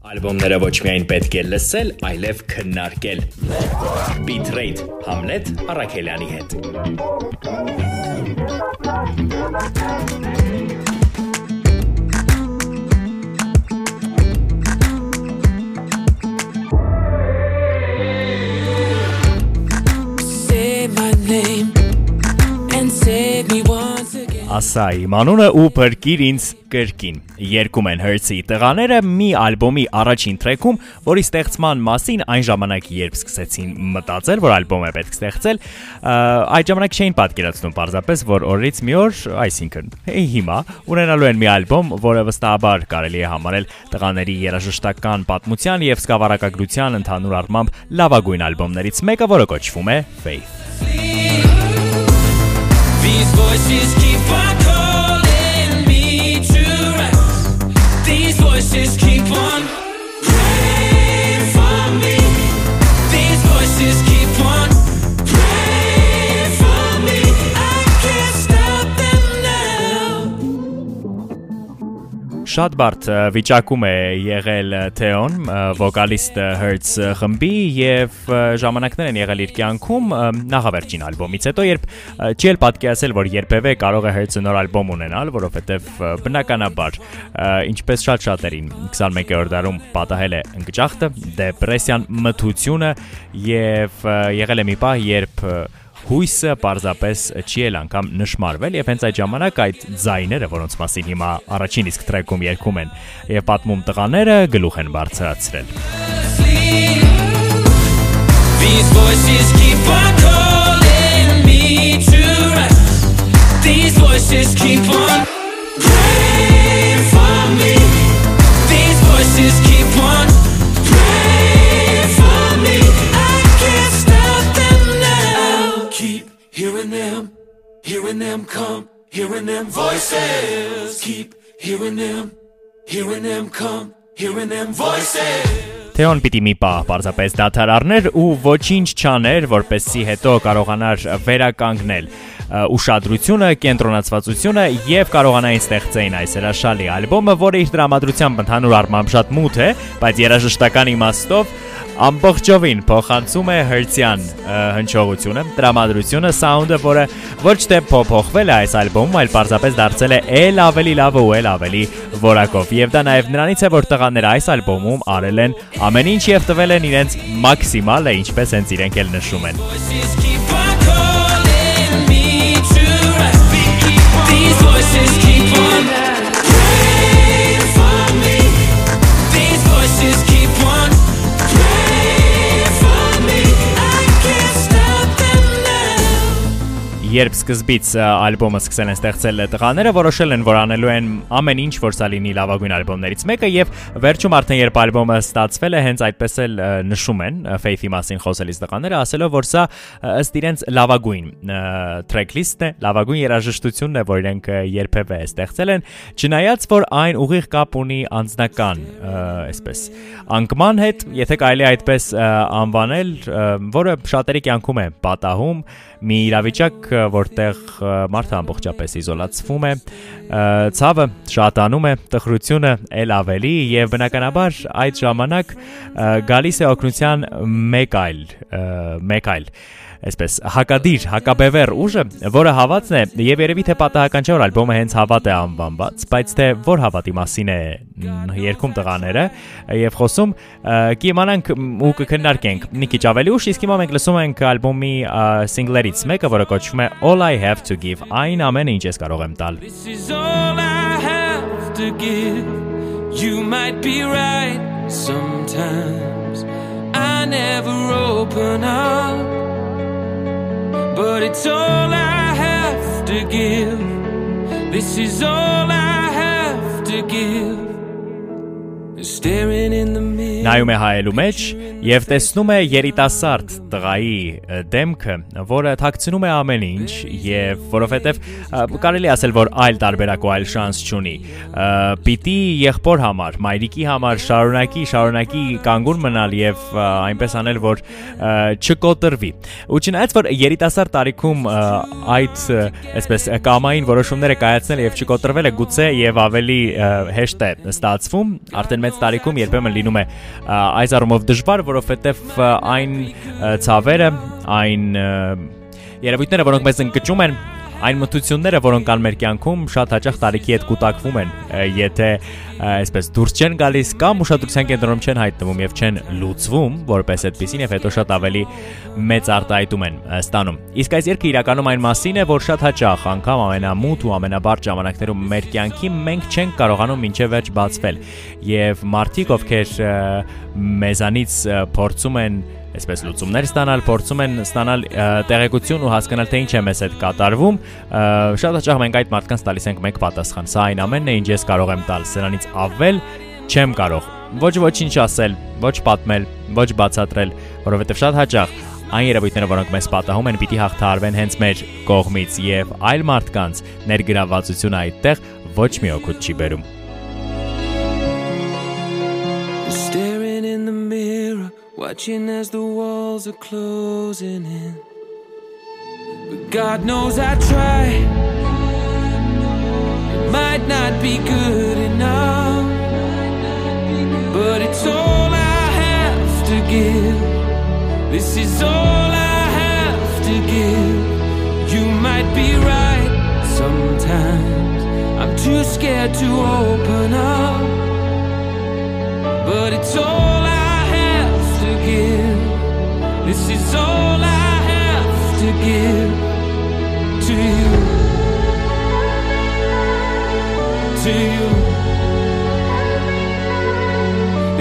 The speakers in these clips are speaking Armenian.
Ալբոմները ոչ միայն պետք է լսել, այլև քննարկել։ Bitrate Hamlet Արաքելյանի հետ։ Ասա իմ անունը ու բրկիր ինձ կրկին։ Երկում են հրցի տղաները մի ալբոմի առաջին տրեքում, որի ստեղծման մասին այն ժամանակ երբ սկսեցին մտածել, որ ալբոմ է պետք ստեղծել, այդ ժամանակ չէին պատկերացնում պարզապես, որ օրից մի օր, այսինքն հիմա ունենալու են մի ալբոմ, որը վստահաբար կարելի է համարել տղաների երաժշտական պատմության եւ սկավառակագրության ընդհանուր առմամբ լավագույն ալբոմներից մեկը, որը կոչվում է Faith։ These voices keep if I could Շատ բարդ վիճակում է եղել Թեոն, վոկալիստ Hertz խմբի եւ ժամանակներ են եղել իր կյանքում նախավերջին ալբոմից հետո, երբ չի էլ պատկերացել, որ երբևէ կարող է Hertz-ը նոր ալբոմ ունենալ, որովհետեւ բնականաբար, ինչպես շատ շատերին 21-րդ դարում պատահել է ընկճախտը, դեպրեսիան, մթությունը եւ եղել է մի պահ, երբ ը, հույսը պարզապես չի էլ անգամ նշмарվել եւ հենց այդ ժամանակ այդ ձայները, որոնց մասին հիմա առաջին իսկ տրեքում երգում են եւ պատմում տղաները գլուխ են բարձրացրել։ These voices keep on calling me to rest. These voices keep on praying for me. These voices keep on them come, hearing them voices. Keep hearing them, hearing them come, hearing them voices. Թեոն պիտի մի պահ պարզապես դադար առներ ու ոչինչ չաներ, որպեսզի հետո կարողանար վերականգնել ուշադրությունը, կենտրոնացվածությունը եւ կարողանային ստեղծեին այս հրաշալի ալբոմը, որը իր դրամատրությամբ ընդհանուր առմամբ շատ մութ է, բայց երաժշտական իմաստով ամբողջովին փոխանցում է հրցյան հնչողությունը, տրամադրությունը, սաունդը, որը ոչ թե փոփոխվել է այս ալբոմում, այլ պարզապես դարձել է ել ավելի լավ ու ել ավելի որակով։ Եվ դա նաև նրանից է, որ տղաները այս ալբոմում արել են ամեն ինչ եւ տվել են իրենց մաքսիմալը, ինչպես հենց իրենք էլ նշում են։ voices keep promises keep on Երբ սկզբից ալբոմը սկսել են ստեղծել տղաները, որոշել են, որ անելու են ամեն ինչ, որ սա լինի լավագույն ալբոմներից մեկը եւ վերջում արդեն երբ ալբոմը ստացվել է, հենց այդպես էլ նշում են Faith-ի մասին խոսելիս տղաները, ասելով, որ սա ըստ իրենց լավագույն track-list-ն է, լավագույն երաժշտությունն է, որ իրենք երբևէ ստեղծել են, չնայած որ այն ուղիղ կապ ունի անձնական, այսպես, անկման հետ, եթե կարելի այդպես անվանել, որը շատերի կյանքում է պատահում, մի իրավիճակ, որտեղ մարդը ամբողջապես իզոլացվում է, ցավը շատանում է, տխրությունը ել ավելի եւ բնականաբար այդ ժամանակ գալիս է օգնության մեկ այլ, մեկ այլ այսպես հակադիր, հակաբևեր ուժը, որը հավատն է եւ երևի թե պատահական չէ որ ալբոմը հենց հավատ է անվանված, բայց թե որ հավատի մասին է երկում տղաները եւ խոսում կիմանանք ու կքննարկենք մի քիչ ավելի ուշ, իսկ հիմա մենք լսում ենք ալբոմի սինգլերից մեկը, որը կոչվում է All I Have to Give, այն ամենը ինչ ես կարող եմ տալ։ This is all I have to give. You might be right sometimes. I never open up, but it's all I have to give. This is all I have to give. Նայում է հայելու մեջ եւ տեսնում է երիտասարդ տղայի դեմքը, որը թաքցնում է ամեն ինչ եւ որովհետեւ կարելի ասել, որ այլ տարբերակ ու այլ շանս չունի։ Պիտի եղբոր համար, մայրիկի համար շարունակի, շարունակի կանգուն մնալ եւ այնպես անել, որ չկոտրվի։ Ու չնայած որ երիտասարդ տարիքում այդ այսպես կամային որոշումները կայացնել եւ չկոտրվել է գուցե եւ ավելի հեշտ է ստացվում, արդեն մեծ տարիքում երբեմն լինում է այս առումով դժվար, որովհետև այն ցավերը, այն երևույթները, որոնք մեզ ընկճում են, այն մտությունները, որոնք կան մեր կյանքում, շատ հաճախ տարիքի հետ կուտակվում են, եթե այսպես դուրս չեն գալիս կամ ուշադրության կենտրոնում չեն հայտնվում եւ չեն լուծվում, որպես այդպեսին եւ հետո շատ ավելի մեծ արտահայտում են ստանում։ Իսկ այս երգը իրականում այն մասին է, որ շատ հաճախ անգամ ամենամութ ու ամենաբարձ ժամանակներում մեր կյանքի մենք չենք կարողանում մինչև վերջ բացվել եւ մարդիկ ովքեր մեզանից փորձում են այսպես լուծումներ ստանալ, փորձում են ստանալ տեղեկություն ու հասկանալ թե ինչ է մեզ հետ կատարվում։ Շատ հաճախ մենք այդ մարդկանց տալիս ենք մեկ պատասխան։ Սա այն ամենն է, ինչ ես կարող եմ տալ, սրանից ավել չեմ կարող։ Ոչ ոչինչ ասել, ոչ պատմել, ոչ բացատրել, որովհետև շատ հաճախ այն երևույթները, որոնք մեզ պատահում են, պիտի հաղթահարվեն հենց մեր կողմից եւ այլ մարդկանց ներգրավվածությունը այդտեղ ոչ մի օգուտ չի բերում։ Watching as the walls are closing in. But God knows I try. It might not be good enough. But it's all I have to give. This is all I have to give. You might be right sometimes. I'm too scared to open up.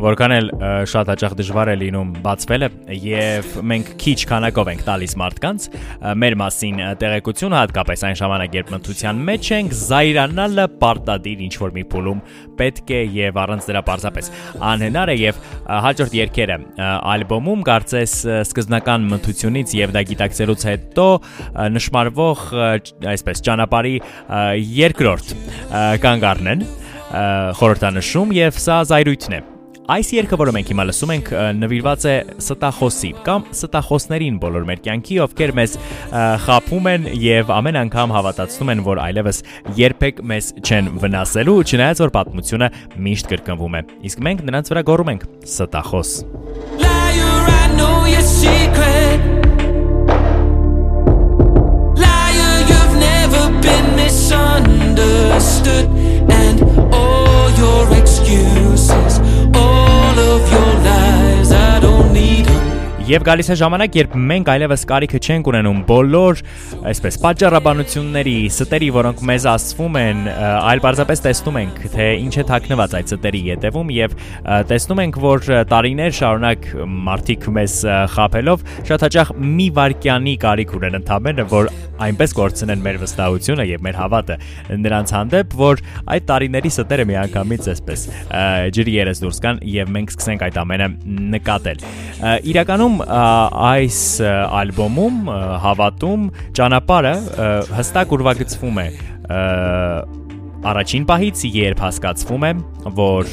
որքան էլ շատ հաճախ դժվար է լինում բացվելը եւ մենք քիչ քանակով ենք տալիս մարդկանց մեր մասին տեղեկություն հատկապես այն ժամանակ երբ մթության մեջ ենք զայրանալը պարտադիր ինչ որ մի փուլում պետք է եւ առանց դրա պարզապես անհնար է եւ հաջորդ երկերը ալբոմում կարծես սկզբնական մթությունից եւ դա գիտակցելուց հետո նշмарվող այսպես ճանապարհի երկրորդ կանգ առնեն խորհրդանշում եւ սա զայրույթն է Այս երգը, որը մենք հիմա լսում ենք, նվիրված է ստախոսի կամ ստախոսներին բոլոր մեր կյանքի, ովքեր մեզ խափում են եւ ամեն անգամ հավատացնում են, որ այլևս երբեք մեզ չեն վնասելու, չնայած որ պատմությունը միշտ կրկնվում է։ Իսկ մենք նրանց վրա գոռում ենք ստախոս։ Liar, I know your secret. Misunderstood. And all your excuses Եվ գալիս է ժամանակ, երբ մենք այլևս կարիքը չենք ունենում բոլոր, այսպես, պատճառաբանությունների, ստերի, որոնք մեզ ասվում են, այլ պարզապես տեսնում ենք, թե ինչ է թաքնված այդ ստերի յետևում եւ տեսնում ենք, որ տարիներ շարունակ մարդիկ մեզ խափելով շատ հաճախ մի վարքյանի կարիք ունեն ընդհանրապես, որ այնպես կորցնեն մեր վստահությունը եւ մեր հավատը նրանց հանդեպ, որ այդ տարիների ստերը միանգամից այսպես ջրի երես դուրս կան եւ մենք սկսենք այդ ամենը նկատել։ Իրականում այս ալբոմում հավատում ճանապարհը հստակ ուրվագծվում է առաջին պահից, երբ հասկացվում է, որ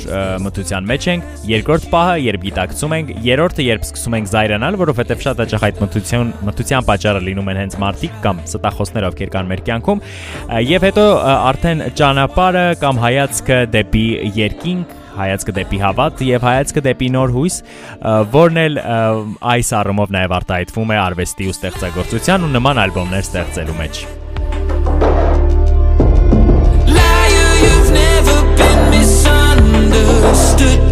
մտության մեջ ենք, երկրորդ պահը, երբ գիտակցում ենք, երրորդը, երբ սկսում ենք զայրանալ, որովհետև շատ հաճախ այդ մտության մտության պատճառը լինում են հենց մարդիկ կամ ստախոսներ, ովքեր կան մեր կյանքում, եւ հետո արդեն ճանապարհը կամ հայացքը դեպի երկինք հայացքը դեպի հավատ եւ հայացքը դեպի նոր հույս, որն էլ այս առումով նաեւ արտահայտվում է արվեստի ու ստեղծագործության ու նման ալբոմներ ստեղծելու մեջ։ Liar, you've never been misunderstood.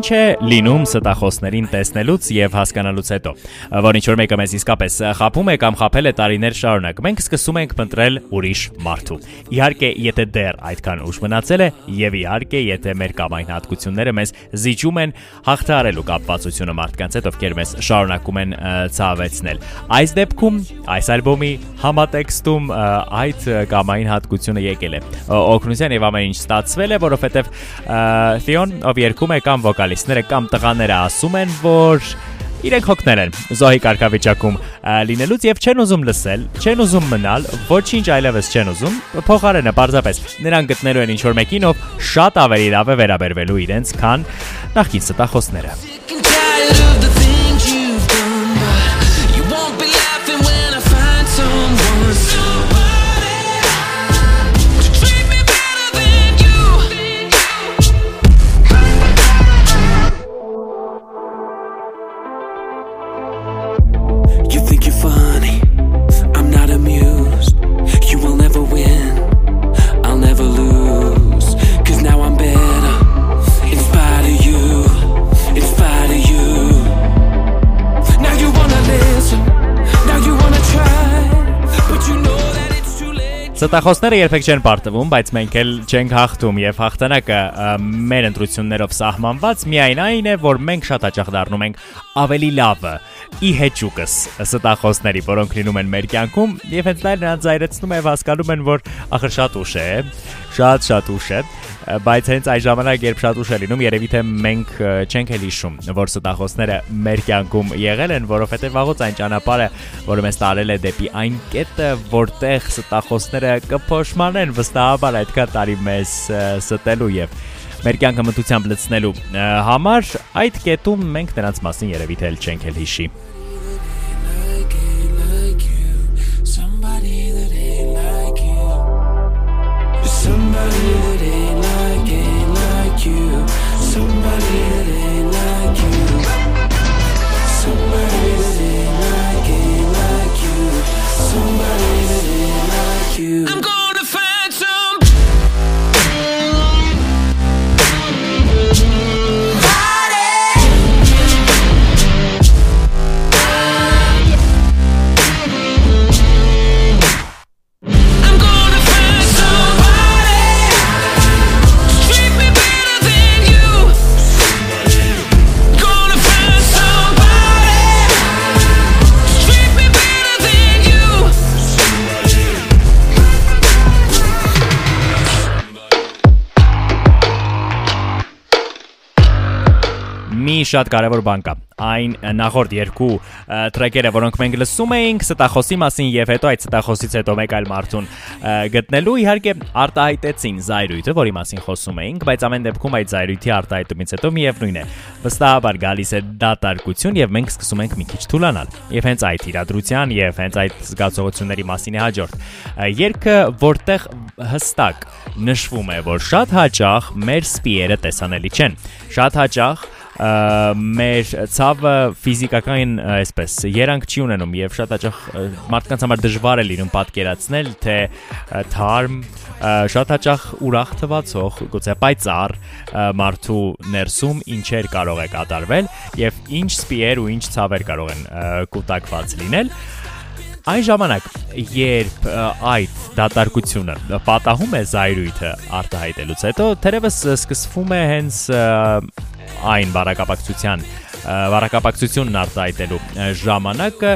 Ինչ է լինում ստախոսներին տեսնելուց եւ հասկանալուց հետո, որ ինչ որ մեկը մեզ իսկապես խափում է կամ խափել է տարիներ շարունակ, մենք սկսում ենք փնտրել ուրիշ մարդու։ Իհարկե, եթե դեռ այդքան ուշ մնացել է եւ իհարկե, եթե մեր կամային հատկությունները մեզ զիջում են հաղթարելու կապվածությունը մարդկանց հետ, ովքեր մեզ շարունակում են ցավեցնել։ Այս դեպքում այս ալբոմի համատեքստում այդ կամային հատկությունը եկել է։ Օգնության եւ ամեն ինչ ստացվել է, որովհետեւ Թիոն, ով երգում է կամ վոկալիստները կամ տղաները ասում են, որ իրենք հոգներ են զոհի կարգավիճակում լինելուց եւ չեն ուզում լսել, չեն ուզում մնալ, ոչինչ այլևս չեն ուզում, փոխարենը պարզապես նրանք գտնելու են ինչ-որ մեկին, ով շատ ավելի լավ է վերաբերվելու իրենց, քան նախկին ստախոսները։ Ստախոսները երբեք չեն պարտվում, բայց մենք էլ չենք հաղթում եւ հաղթանակը մեր ընտրություններով սահմանված միայն այն է, որ մենք շատ հաճախ դառնում ենք ավելի լավը ի հեճուկս ստախոսների, որոնք լինում են մեր կյանքում եւ հենց դա նրանց զայրացնում է հասկանում են, որ ախր շատ ուշ է, շատ շատ ուշ է բայց հենց այս ժամանակ երբ շատ ուշ է լինում, երևի թե մենք չենք էլ հիշում, որ ստախոսները մեր կյանքում եղել են, որովհետև վաղուց այն ճանապարհը, որը մեզ տարել է դեպի այն կետը, որտեղ ստախոսները կփոշմանեն վստահաբար այդքան տարի մեզ ստելու եւ մեր կյանքը մտությամբ լցնելու համար այդ կետում մենք նրանց մասին երևի թե չենք էլ հիշի շատ կարևոր բան կա։ Այն նախորդ երկու տրեքերը, որոնք մենք լսում էինք ստախոսի մասին եւ հետո այդ ստախոսից հետո մեկ այլ մարդուն գտնելու, իհարկե արտահայտեցին զայրույթը, որի մասին խոսում էինք, բայց ամեն դեպքում այդ զայրույթի արտահայտումից հետո միևնույն է։ Վստահաբար գալիս է դատարկություն եւ մենք սկսում ենք մի քիչ թուլանալ։ Եվ հենց այդ իրադրության եւ հենց այդ զգացողությունների մասին է հաջորդ։ Երկը, որտեղ հստակ նշվում է, որ շատ հաճախ մեր սպիերը տեսանելի չեն։ Շատ հաճախ մեր ցավը ֆիզիկական այսպես երանգ չի ունենում եւ շատ հաճախ մարդկանց համար դժվար է լինում պատկերացնել թե թարմ շատ հաճախ ուրախ թվացող գուցե պայծառ մարդու ներսում ինչեր կարող է կատարվել եւ ինչ սպիեր ու ինչ ցավեր կարող են կուտակված լինել Այն ժամանակ, երբ այդ դատարկությունը պատահում է զայրույթը արտահայտելուց հետո, թերևս սկսվում է հենց այն բարակապակցության վարակապակցությունն արտահայտելու ժամանակը,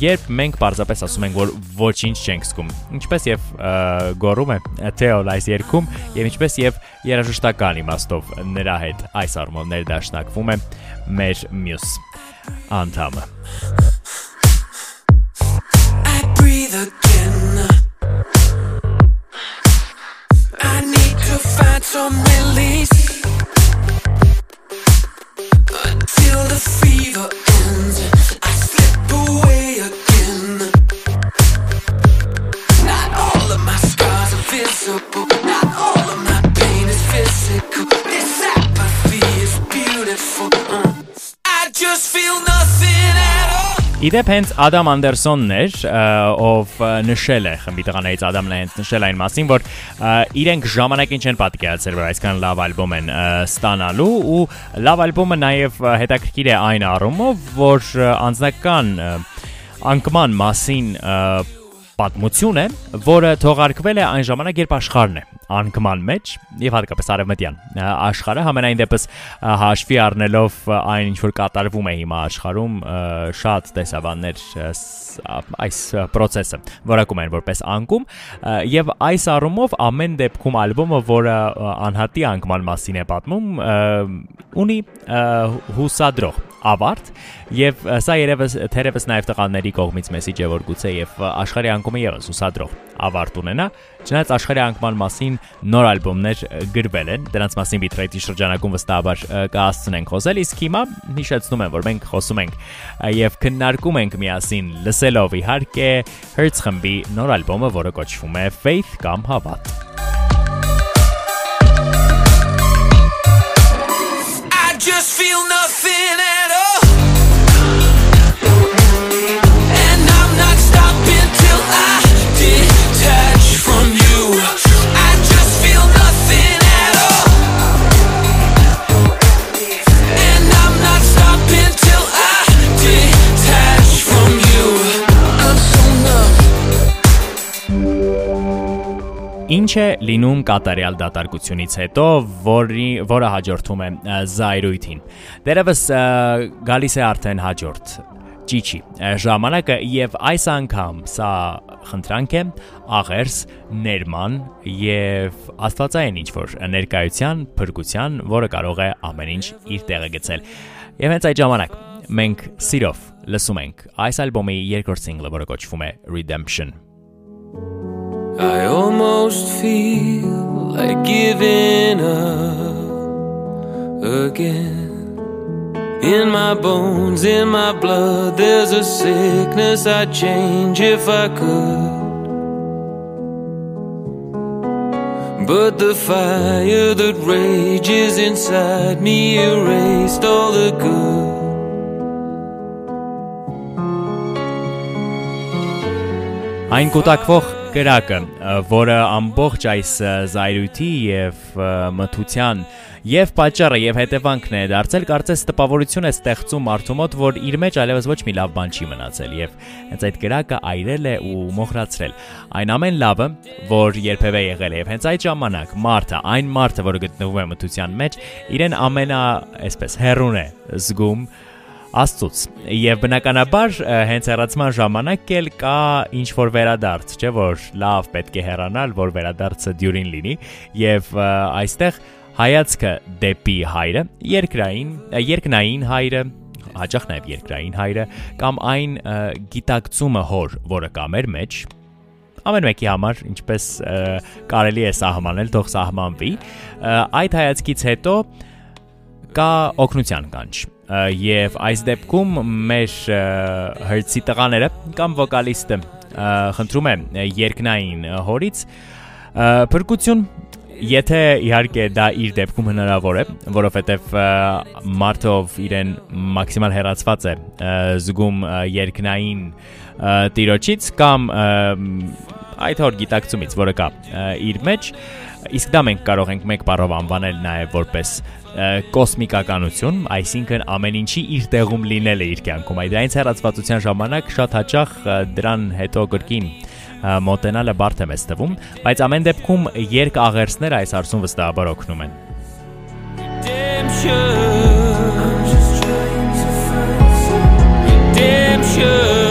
երբ մենք պարզապես ասում ենք, որ ոչինչ չենք զգում։ Ինչպես եւ գոռում է Թեոլ այս երգում, եւ ինչպես եւ երաժշտական իմաստով նրա հետ այս առումով ներդաշնակվում է մեր մյուս անդամը։ again. I need to find some release. Visible, Իդեպ հենց Ադամ Անդերսոնն էր, ով նշել է խմբի տղաներից Ադամն է հենց նշել այն մասին, որ իրենք ժամանակին չեն պատկերացրել, որ այսքան լավ ալբոմ են ստանալու ու լավ ալբոմը նաև հետաքրքիր է այն առումով, որ անձնական անկման մասին պատմություն է, որը թողարկվել է այն ժամանակ, երբ աշխարհն է անկման մեջ եւ հատկապես արևմտյան աշխարհը համենայն դեպս հաշվի առնելով այն ինչ որ կատարվում է հիմա աշխարհում շատ տեսաբաններ այս process-ը որակում են որպես անկում եւ այս առումով ամեն դեպքում ալբոմը, որը անհատի անկման մասին է պատմում, ունի հուսադրող ավարտ եւ սա երևս թերևս նաեւ տղաների կողմից մեսիջ է որ գուցե եւ աշխարհի անկումը եւս հուսադրող ավարտ ունենա չնայած աշխարհի անկման մասին նոր ալբոմներ գրվել են դրանց մասին Bitrate-ի շրջանակում վստահաբար կհասցնենք խոսել իսկ հիմա հիշեցնում եմ որ մենք խոսում ենք եւ քննարկում ենք միասին լսելով իհարկե Hertz խմբի նոր ալբոմը որը կոչվում է Faith կամ Հավատ Ինչ է լինում կատարյալ դատարկությունից հետո, որի որը հաջորդում է զայրույթին։ Դերևս գալիս է արդեն հաջորդ ճիչի ժամանակը եւ այս անգամ սա խնդրանք է աղերս ներման եւ աստվածային ինչ որ ներկայության փրկության, որը կարող է ամեն ինչ իր տեղը գցել։ Եվ հենց այդ ժամանակ մենք սիրով լսում ենք այս ալբոմի երկրորդ սինգլը, որը կոչվում է Redemption I almost feel like giving up again. In my bones, in my blood, there's a sickness I'd change if I could. But the fire that rages inside me erased all the good. Ein guter կրակը, որը ամբողջ այս զայրույթի եւ մթության եւ պատճառը եւ հետևանքն է դարձել, կարծես տպավորություն է ստեղծում մարդու մոտ, որ իր մեջ այլևս ոչ մի լավ բան չի մնացել եւ հենց այդ կրակը այրել է ու մոխրացրել։ Այն ամեն լավը, որ երբևէ եղել է եւ հենց այդ ժամանակ մարդը, այն մարդը, որը գտնվում է մթության մեջ, իրեն ամենա, այսպես, հերուն է զգում Աստծուց։ Եվ բնականաբար հենց հեռացման ժամանակ էլ կա ինչ որ վերադարձ, չէ՞ որ լավ պետք է հեռանալ, որ վերադարձը դյուրին լինի, եւ այստեղ հայացքը դեպի հայրը, երկրային, երկնային հայրը, հաճախ նաև երկրային հայրը կամ այն գիտակցումը հոր, որը կա մեր մեջ, ամեն մեկի համար ինչպես կարելի է սահմանել, թող սահմանվի, այդ հայացքից հետո կա օգնության կանչ եւ այս դեպքում մեր հրցի տղաները կամ վոկալիստը խնդրում է երկնային հորից փրկություն Եթե իհարկե դա իր դեպքում հնարավոր է, որովհետև մարդով իրեն մաքսիմալ հեռացված է զգում երկնային տիրոջից կամ այդ հոր գիտակցումից, որը կա իր մեջ, իսկ դա մենք կարող ենք մեկ բառով անվանել նաև որպես կոսմիկականություն, այսինքն ամեն ինչի իր տեղում լինելը իր կյանքում։ Այդ այնց հեռացվածության ժամանակ շատ հաճախ դրան հետո գրքին մոտենալը բարդ է մեզ թվում, բայց ամեն դեպքում երկ աղերսները այս հարցում վստահաբար օգնում են։ Redemption. Redemption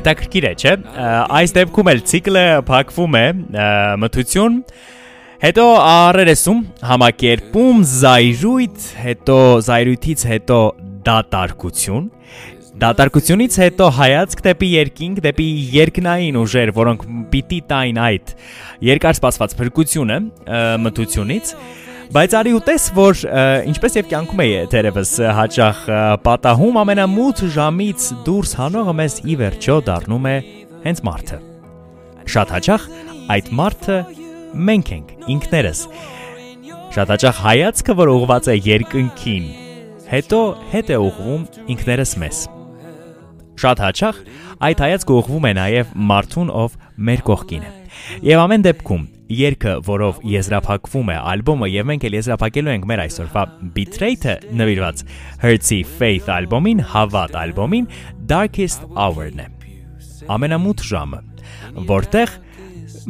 Հետաքրքիր է, չէ՞։ Այս դեպքում էլ ցիկլը փակվում է մթություն, հետո առերեսում համակերպում զայրույթ, հետո զայրույթից հետո դատարկություն Դատարկությունից հետո հայացք դեպի երկինք, դեպի երկնային ուժեր, որոնք պիտի տային այդ երկար սպասված փրկությունը մթությունից, Բայց արի ուտես, որ ինչպես եւ կյանքում է թերևս հաճախ պատահում ամենամութ ժամից դուրս հանողը մեզ ի վերջո դառնում է հենց մարդը։ Շատ հաճախ այդ մարդը մենք ենք, ինքներս։ Շատ հաճախ հայացքը, որ ուղված է երկնքին, հետո հետ է ուղվում ինքներս մեզ։ Շատ հաճախ այդ հայացքը ուղվում է նաև մարդուն, ով մեր կողքին է։ Եվ ամեն դեպքում երգը, որով եզրափակվում է ալբոմը եւ մենք էլ եզրափակելու ենք մեր այսօրվա Betrayed-ը նվիրված Hertz-ի Faith ալբոմին, Հավատ ալբոմին Darkest Hour-ն է։ Ամենամութ ժամը, որտեղ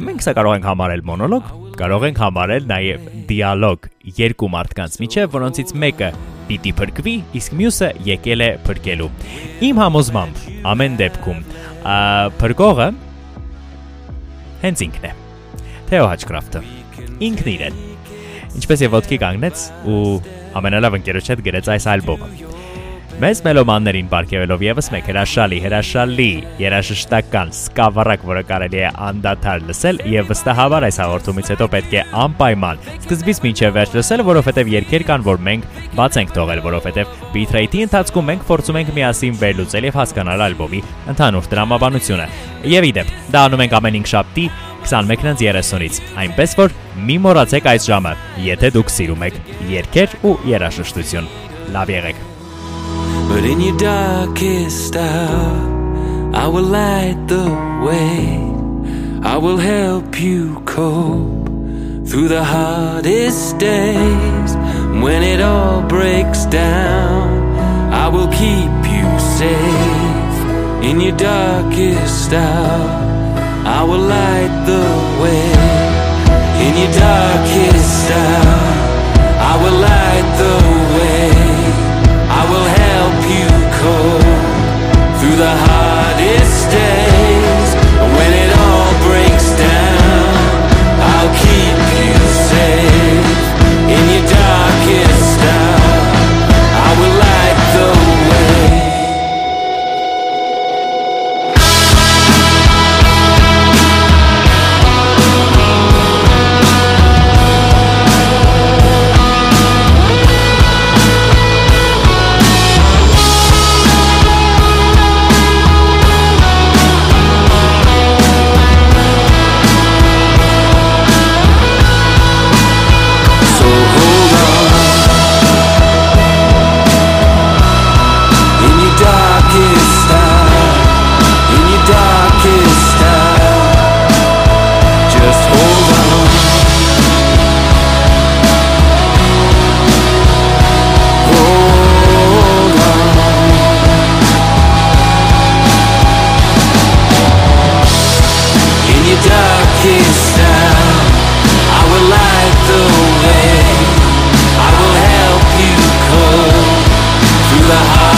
մենք սա կարող ենք համարել մոնոլոգ, կարող ենք համարել նաև դիալոգ երկու մարդկանց միջև, որոնցից մեկը պիտի փրկվի, իսկ մյուսը եկել է փրկելու։ Իմ համոզմամբ ամեն դեպքում փրկողը հենց ինքն է։ Թեո Հաչկրաֆտը։ Ինքն իրեն։ Ինչպես եւ ոտքի կանգնեց ու ամենալավ ընկերոջ հետ գրեց այս ալբոմը։ Մեծ մելոմաններին ապարգևելով եւս մեկ հրաշալի, հրաշալի, երաժշտական սկավառակ, որը կարելի է անդադար լսել եւ վստահաբար այս հաղորդումից հետո պետք է անպայման սկզբից մինչև վերջ լսել, որովհետեւ երկեր կան, որ մենք բաց ենք թողել, որովհետեւ Bitrate-ի ընթացքում մենք փորձում ենք միասին վերլուծել եւ հասկանալ ալբոմի ընդհանուր դրամաբանությունը։ Եվ իդեպ, դա անում ենք ամեն 5 շաբթի 21:30-ից, այնպես որ մի մոռացեք այս ժամը, եթե դուք սիրում եք երգեր ու երաժշտություն։ Լավ եղեք։ But in your darkest hour, I will light the way. I will help you cope through the hardest days. When it all breaks down, I will keep you safe in your darkest hour. I will light the way in your darkest hour. I will light the way cold through the high i will light the heart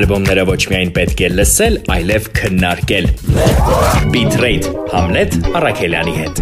Ալբոմները ոչ միայն պետք է լսել, այլև քննարկել։ Bitrate Hamlet Արաքելյանի հետ։